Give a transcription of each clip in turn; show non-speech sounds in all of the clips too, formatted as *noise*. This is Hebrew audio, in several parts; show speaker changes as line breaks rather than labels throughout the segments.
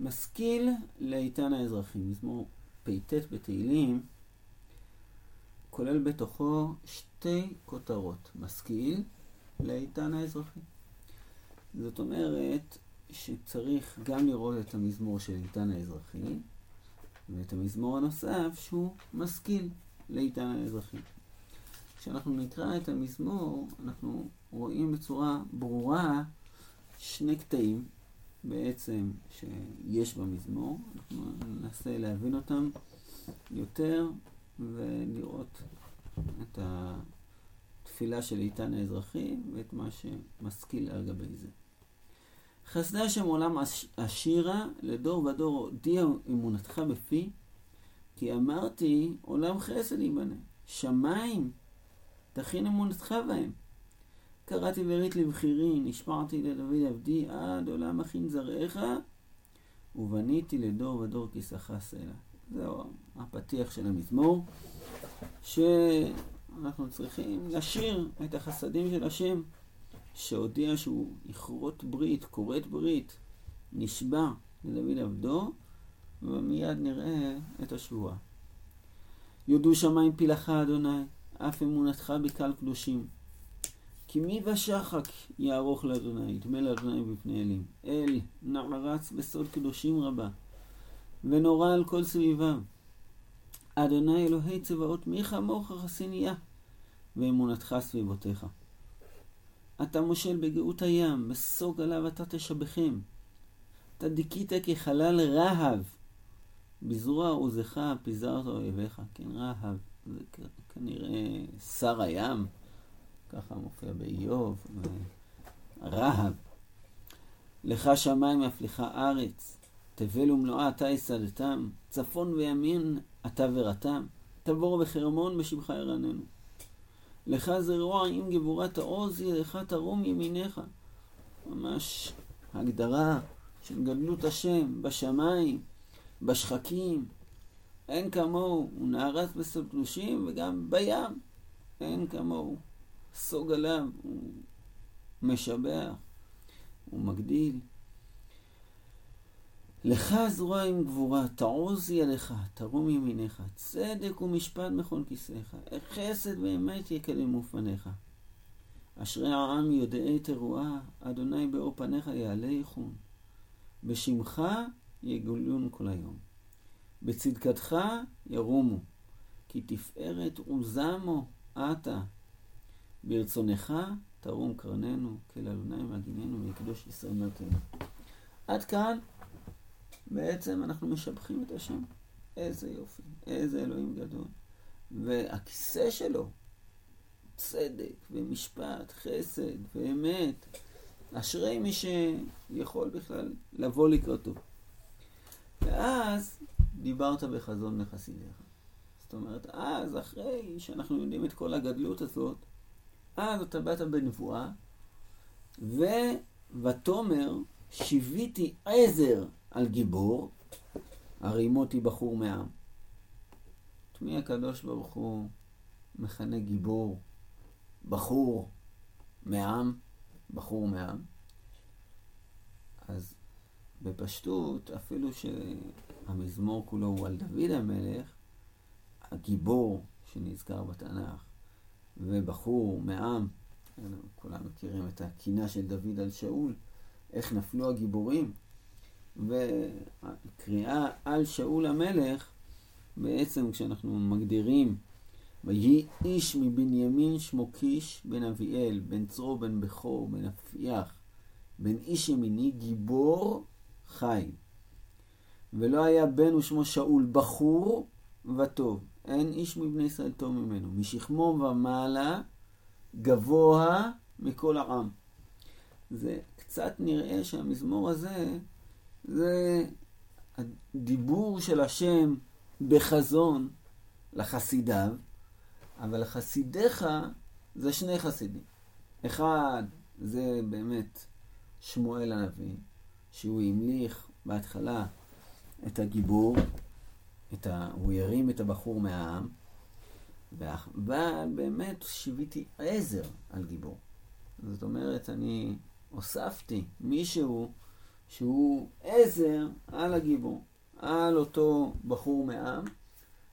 משכיל לאיתן האזרחי. מזמור פט בתהילים כולל בתוכו שתי כותרות. משכיל לאיתן האזרחי. זאת אומרת שצריך גם לראות את המזמור של איתן האזרחי ואת המזמור הנוסף שהוא משכיל לאיתן האזרחי. כשאנחנו נקרא את המזמור, אנחנו רואים בצורה ברורה שני קטעים בעצם שיש במזמור. אנחנו ננסה להבין אותם יותר ולראות את התפילה של איתן האזרחי ואת מה שמשכיל על גבי זה. חסדי השם עולם עשירה, לדור ודור הודיע אמונתך בפי, כי אמרתי עולם חסד ייבנה, שמיים תכין אמונתך בהם. קראתי וראית לבחירי, נשמרתי לדוד עבדי, עד עולם הכין זרעך, ובניתי לדור ודור כיסך סלע. זהו הפתיח של המזמור, שאנחנו צריכים לשיר את החסדים של השם, שהודיע שהוא יכרות ברית, כורת ברית, נשבע לדוד עבדו, ומיד נראה את השבועה. יודו שמיים פילך אדוני, אף אמונתך בקל קדושים. כי מי בשחק יערוך לאדוני, ידמה לאדוני בפני אלים. אל נערץ בסוד קדושים רבה, ונורא על כל סביביו. אדוני אלוהי צבאות, מי כמוך חסיניה, ואמונתך סביבותיך. אתה מושל בגאות הים, בסוג עליו אתה תשבחם. אתה דיכית כחלל רהב, בזרוע עוזך פיזרת אויביך. כן, רהב, זה כנראה שר הים, ככה מופיע באיוב, רהב. לך שמיים לך ארץ, תבל ומלואה אתה יסדתם, צפון וימין אתה ורתם, תבור בחרמון בשמך ירננו. לך זרוע עם גבורת העוז, ידך תרום ימיניך. ממש הגדרה של גדלות השם בשמיים, בשחקים. אין כמוהו, הוא נערץ בסוד קדושים וגם בים אין כמוהו. סוג עליו, הוא משבח, הוא מגדיל. לך זרוע עם גבורה, תעוז ידיך, תרום ימיניך, צדק ומשפט מכל כיסאיך, חסד ואמת יקדמו פניך. אשרי העם יודעי תרועה, אדוני באור פניך יעלה איכון. בשמך יגולון כל היום. בצדקתך ירומו, כי תפארת עוזמו עתה. ברצונך תרום קרננו, כל אדוני מגיננו ויקדוש ישראל מרתנו. עד כאן בעצם אנחנו משבחים את השם. איזה יופי, איזה אלוהים גדול. והכיסא שלו, צדק ומשפט, חסד ואמת. אשרי מי שיכול בכלל לבוא לקראתו. ואז דיברת בחזון לחסידיך. זאת אומרת, אז אחרי שאנחנו יודעים את כל הגדלות הזאת, אז אתה באת בנבואה, ותאמר, שיוויתי עזר על גיבור, הרימותי בחור מעם. את מי הקדוש ברוך הוא מכנה גיבור, בחור מעם, בחור מעם? אז בפשטות, אפילו שהמזמור כולו הוא על דוד המלך, הגיבור שנזכר בתנ"ך, ובחור מעם, כולם מכירים את הקינה של דוד על שאול, איך נפלו הגיבורים, וקריאה על שאול המלך, בעצם כשאנחנו מגדירים, ויהי איש מבנימין שמו קיש בן אביאל, בן צרו בן בכור, בן אפיח, בן איש ימיני, גיבור חי. ולא היה בן ושמו שאול, בחור וטוב. אין איש מבני ישראל טוב ממנו. משכמו ומעלה, גבוה מכל העם. זה קצת נראה שהמזמור הזה זה הדיבור של השם בחזון לחסידיו, אבל חסידיך זה שני חסידים. אחד זה באמת שמואל הנביא, שהוא המליך בהתחלה את הגיבור, את ה... הוא ירים את הבחור מהעם, אבל באמת שיוויתי עזר על גיבור. זאת אומרת, אני הוספתי מישהו שהוא עזר על הגיבור, על אותו בחור מעם,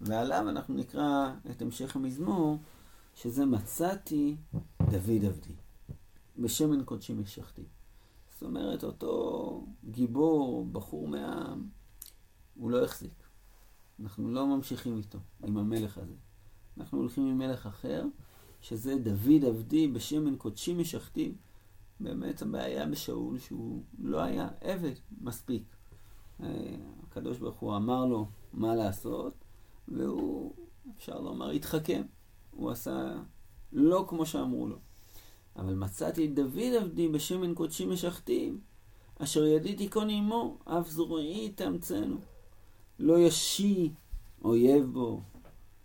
ועליו אנחנו נקרא את המשך המזמור, שזה מצאתי דוד עבדי. בשמן קודשי משכתי. זאת אומרת, אותו גיבור, בחור מעם, הוא לא החזיק. אנחנו לא ממשיכים איתו, עם המלך הזה. אנחנו הולכים עם מלך אחר, שזה דוד עבדי בשמן קודשי משכתי. באמת הבעיה בשאול שהוא לא היה עבד מספיק. אה, הקדוש ברוך הוא אמר לו מה לעשות, והוא, אפשר לומר, התחכם. הוא עשה לא כמו שאמרו לו. אבל מצאתי את דוד עבדי בשמן קודשי משכתים, אשר ידי תיכון עמו, אף זרועי תאמצנו. לא ישי אויב בו,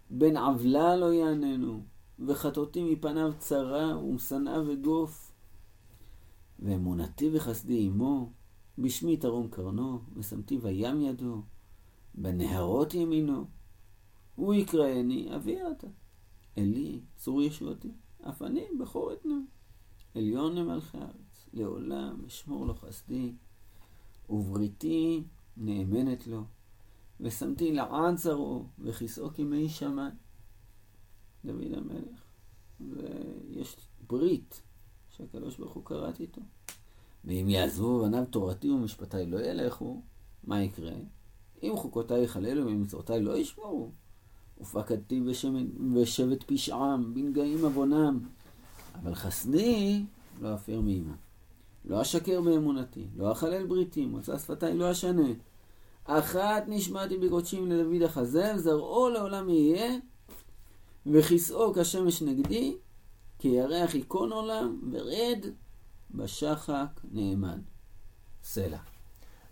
בן עוולה לא יעננו, וחטאתי מפניו צרה, ומשנאה וגוף. ואמונתי וחסדי עמו, בשמי תרום קרנו, ושמתי בים ידו, בנהרות ימינו. הוא יקראני, אביא אתה. אלי, צור ישועתי, אף אני בכור אתנה. עליון למלכי הארץ, לעולם אשמור לו חסדי, ובריתי נאמנת לו, ושמתי לעד זרעו, וכיסאו כמי שמיים. דוד המלך. ויש ברית שהקדוש ברוך הוא קראת איתו. ואם יעזבו בניו תורתי ומשפטי לא ילכו, מה יקרה? אם חוקותיי יחללו ומצוותיי לא ישמעו, ופקדתי בשבט פשעם, בנגעים עוונם, אבל חסדי לא אפר מאימה. לא אשקר באמונתי, לא אחלל בריתי, מוצא שפתיי לא אשנה. אחת נשמעתי בקודשים לדוד החזב, זרעו לעולם יהיה, וכיסאו כשמש נגדי, כי ירח ייכון עולם, ורד בשחק נאמן. סלע.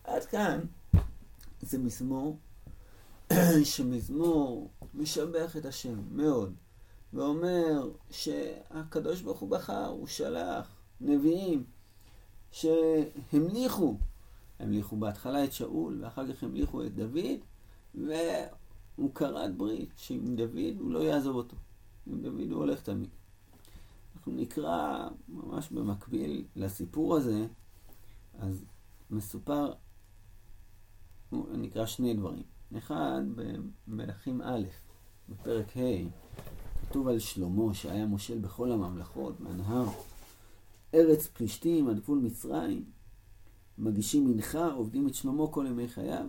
עד כאן זה מזמור *coughs* שמזמור משבח את השם מאוד. ואומר שהקדוש ברוך הוא בחר, הוא שלח נביאים שהמליכו, המליכו בהתחלה את שאול ואחר כך המליכו את דוד והוא כרת ברית שעם דוד הוא לא יעזוב אותו, עם דוד הוא הולך תמיד. אנחנו נקרא ממש במקביל לסיפור הזה, אז מסופר, נקרא שני דברים. אחד במלכים א', בפרק ה', כתוב על שלמה שהיה מושל בכל הממלכות, מהנהר ארץ פלישתים עד גבול מצרים, מגישים מנחה, עובדים את שלמה כל ימי חייו.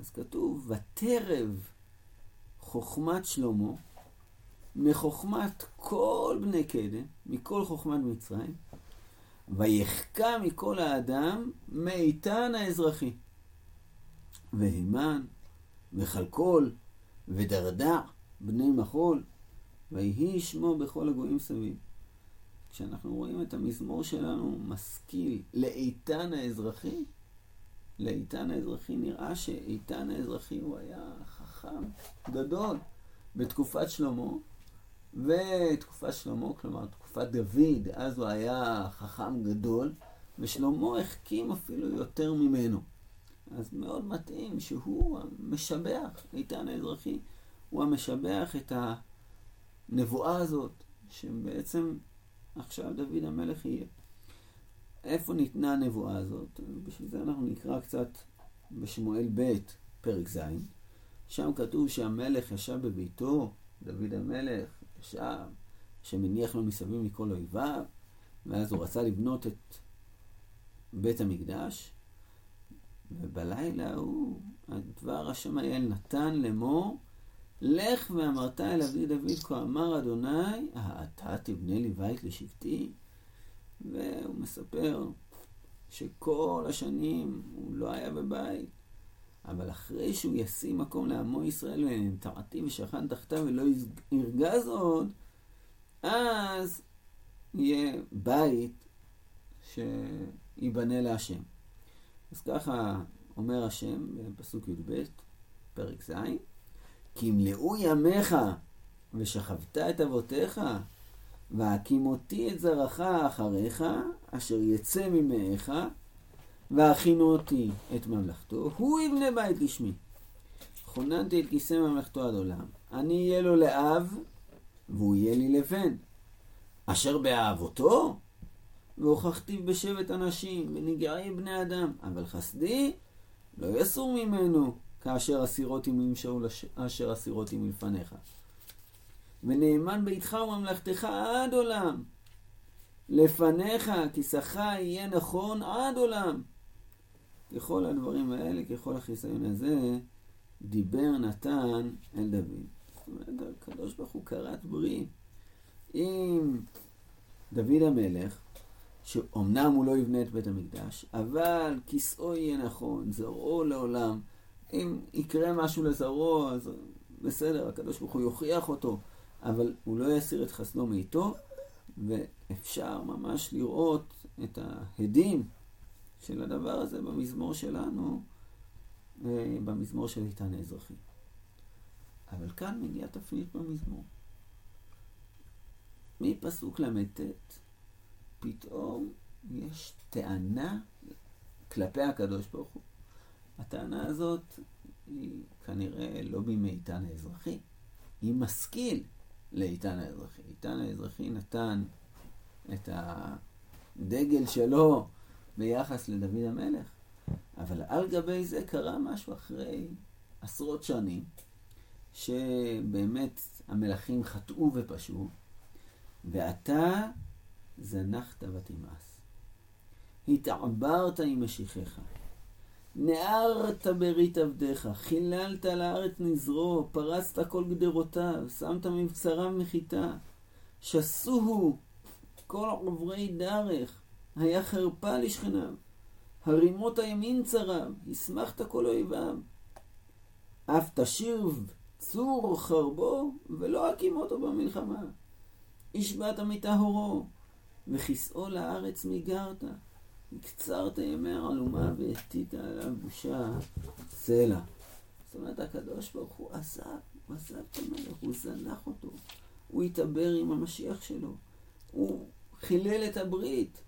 אז כתוב, ותרב חוכמת שלמה מחוכמת כל בני קדם, מכל חוכמת מצרים, ויחכה מכל האדם מאיתן האזרחי. והימן, וחלקול, ודרדע, בני מחול, ויהי שמו בכל הגויים סביב. כשאנחנו רואים את המזמור שלנו משכיל לאיתן האזרחי, לאיתן האזרחי נראה שאיתן האזרחי הוא היה חכם גדול בתקופת שלמה, ותקופת שלמה, כלומר תקופת דוד, אז הוא היה חכם גדול, ושלמה החכים אפילו יותר ממנו. אז מאוד מתאים שהוא המשבח, איתן האזרחי, הוא המשבח את. הנבואה הזאת, שבעצם עכשיו דוד המלך יהיה. איפה ניתנה הנבואה הזאת? בשביל זה אנחנו נקרא קצת בשמואל ב', פרק ז', שם כתוב שהמלך ישב בביתו, דוד המלך ישב, שמניח לו מסביב מכל אויביו, ואז הוא רצה לבנות את בית המקדש, ובלילה הוא, דבר השם האל נתן לאמור, לך ואמרת אל עבדי דוד, כה אמר אדוני, האתה תבנה לי בית לשבטי? והוא מספר שכל השנים הוא לא היה בבית, אבל אחרי שהוא ישים מקום לעמו ישראל ונטעתי ושכן תחתיו ולא ירגז עוד, אז יהיה בית שייבנה להשם. אז ככה אומר השם בפסוק י"ב, פרק ז', כי ימלאו ימיך ושכבת את אבותיך, והקימותי את זרעך אחריך, אשר יצא ממאיך, והכינותי את ממלכתו, הוא יבנה בית לשמי. כוננתי את כיסא ממלכתו עד עולם. אני אהיה לו לאב, והוא יהיה לי לבן. אשר באהבותו, והוכחתיו בשבט אנשים, ונגעי בני אדם, אבל חסדי לא יסור ממנו, כאשר אסירות עמי שאול אשר אסירות עמי לפניך. ונאמן ביתך וממלכתך עד עולם. לפניך כיסך יהיה נכון עד עולם. ככל הדברים האלה, ככל החיסיון הזה, דיבר נתן אל דוד. זאת אומרת, הקדוש ברוך הוא כרת ברית עם דוד המלך, שאומנם הוא לא יבנה את בית המקדש, אבל כיסאו יהיה נכון, זרעו לעולם. אם יקרה משהו לזרעו, אז בסדר, הקדוש ברוך הוא יוכיח אותו, אבל הוא לא יסיר את חסדו מאיתו, ואפשר ממש לראות את ההדים של הדבר הזה במזמור שלנו, אה, במזמור של איתן האזרחי. אבל כאן מגיעה תפנית במזמור. מפסוק ל"ט, פתאום יש טענה כלפי הקדוש ברוך הוא. הטענה הזאת היא כנראה לא איתן האזרחי, היא משכיל לאיתן האזרחי. איתן האזרחי נתן את הדגל שלו ביחס לדוד המלך, אבל על גבי זה קרה משהו אחרי עשרות שנים, שבאמת המלכים חטאו ופשעו, ואתה זנחת ותמאס. התעברת עם משיחך. נערת ברית עבדיך, חיללת לארץ נזרו, פרצת כל גדרותיו, שמת מבצריו מחיטה, שסוהו כל עוברי דרך, היה חרפה לשכניו, הרימות הימין צרם, הסמכת כל אויביו. אף תשיב צור חרבו, ולא הקים אותו במלחמה. השבעת מטהורו, וכיסאו לארץ מיגרת. הקצרת ימי העלומה והטית עליו בושה סלע. זאת אומרת, הקדוש ברוך הוא עזב, הוא עזב את המלך, הוא זנח אותו. הוא התעבר עם המשיח שלו. הוא חילל את הברית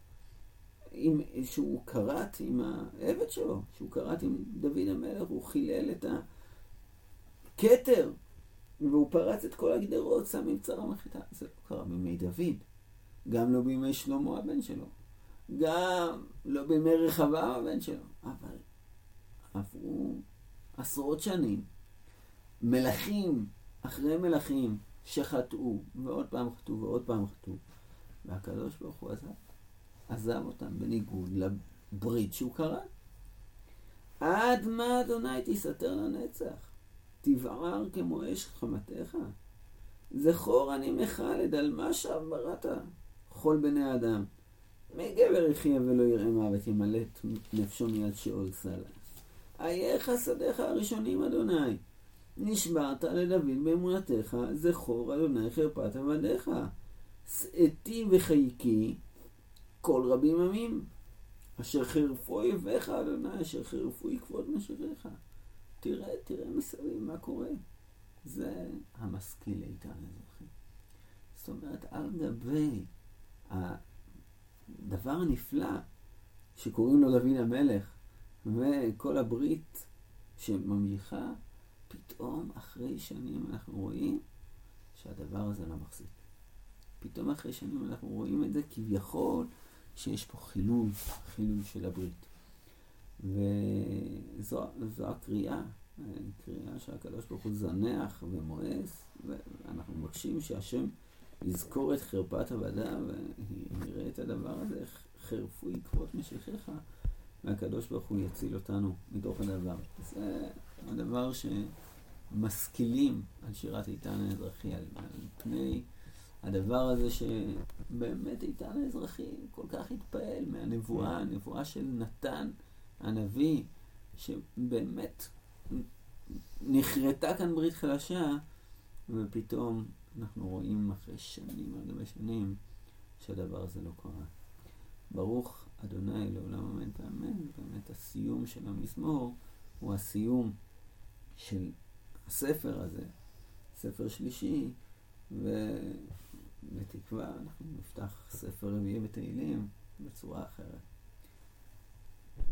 עם, שהוא כרת עם העבד שלו, שהוא כרת עם דוד המלך, הוא חילל את הכתר, והוא פרץ את כל הגדרות, שם מבצר המחיתה. זה לא קרה בימי דוד, גם לא בימי שלמה הבן שלו. גם לא בימי רחבה הבן שלו, אבל עברו עשרות שנים, מלכים אחרי מלכים שחטאו, ועוד פעם חטאו ועוד פעם חטאו, והקדוש ברוך הוא עזב, עזב אותם בניגוד לברית שהוא קרא. עד מה אדוני תסתר לנצח, תבער כמו אש חמתך. זכור אני מחלד על מה שב בראת, כל בני אדם. מי גבר יחיה ולא יראה מוות, ימלא את נפשו מיד שאול סלע. אייך שדיך הראשונים, אדוני. נשבעת לדוד באמונתך, זכור אדוני חרפת עבדיך. שאתי וחייקי, כל רבים עמים. אשר חירפו אויביך, אדוני, אשר חירפו עקבות משיריך. תראה, תראה מסביב מה קורה. זה המשכיל איתן אזרחי. זאת אומרת, על גבי הדבר הנפלא שקוראים לו דוד המלך, וכל הברית שממליכה, פתאום אחרי שנים אנחנו רואים שהדבר הזה לא מחזיק. פתאום אחרי שנים אנחנו רואים את זה כביכול שיש פה חילול, חילול של הברית. וזו הקריאה, קריאה שהקדוש ברוך הוא זנח ומואס, ואנחנו מבקשים שהשם יזכור את חרפת עבדה ונראה את הדבר הזה, חרפו עקבות משיחיך, והקדוש ברוך הוא יציל אותנו מתוך הדבר. זה הדבר שמשכילים על שירת איתן האזרחי, על, על פני הדבר הזה שבאמת איתן האזרחי כל כך התפעל מהנבואה, הנבואה של נתן הנביא, שבאמת נחרטה כאן ברית חדשה, ופתאום אנחנו רואים אחרי שנים על גבי שנים שהדבר הזה לא קרה. ברוך אדוני לעולם אמן ואמן, באמת הסיום של המזמור הוא הסיום של הספר הזה, ספר שלישי, ובתקווה אנחנו נפתח ספר רביעי בתהילים בצורה אחרת.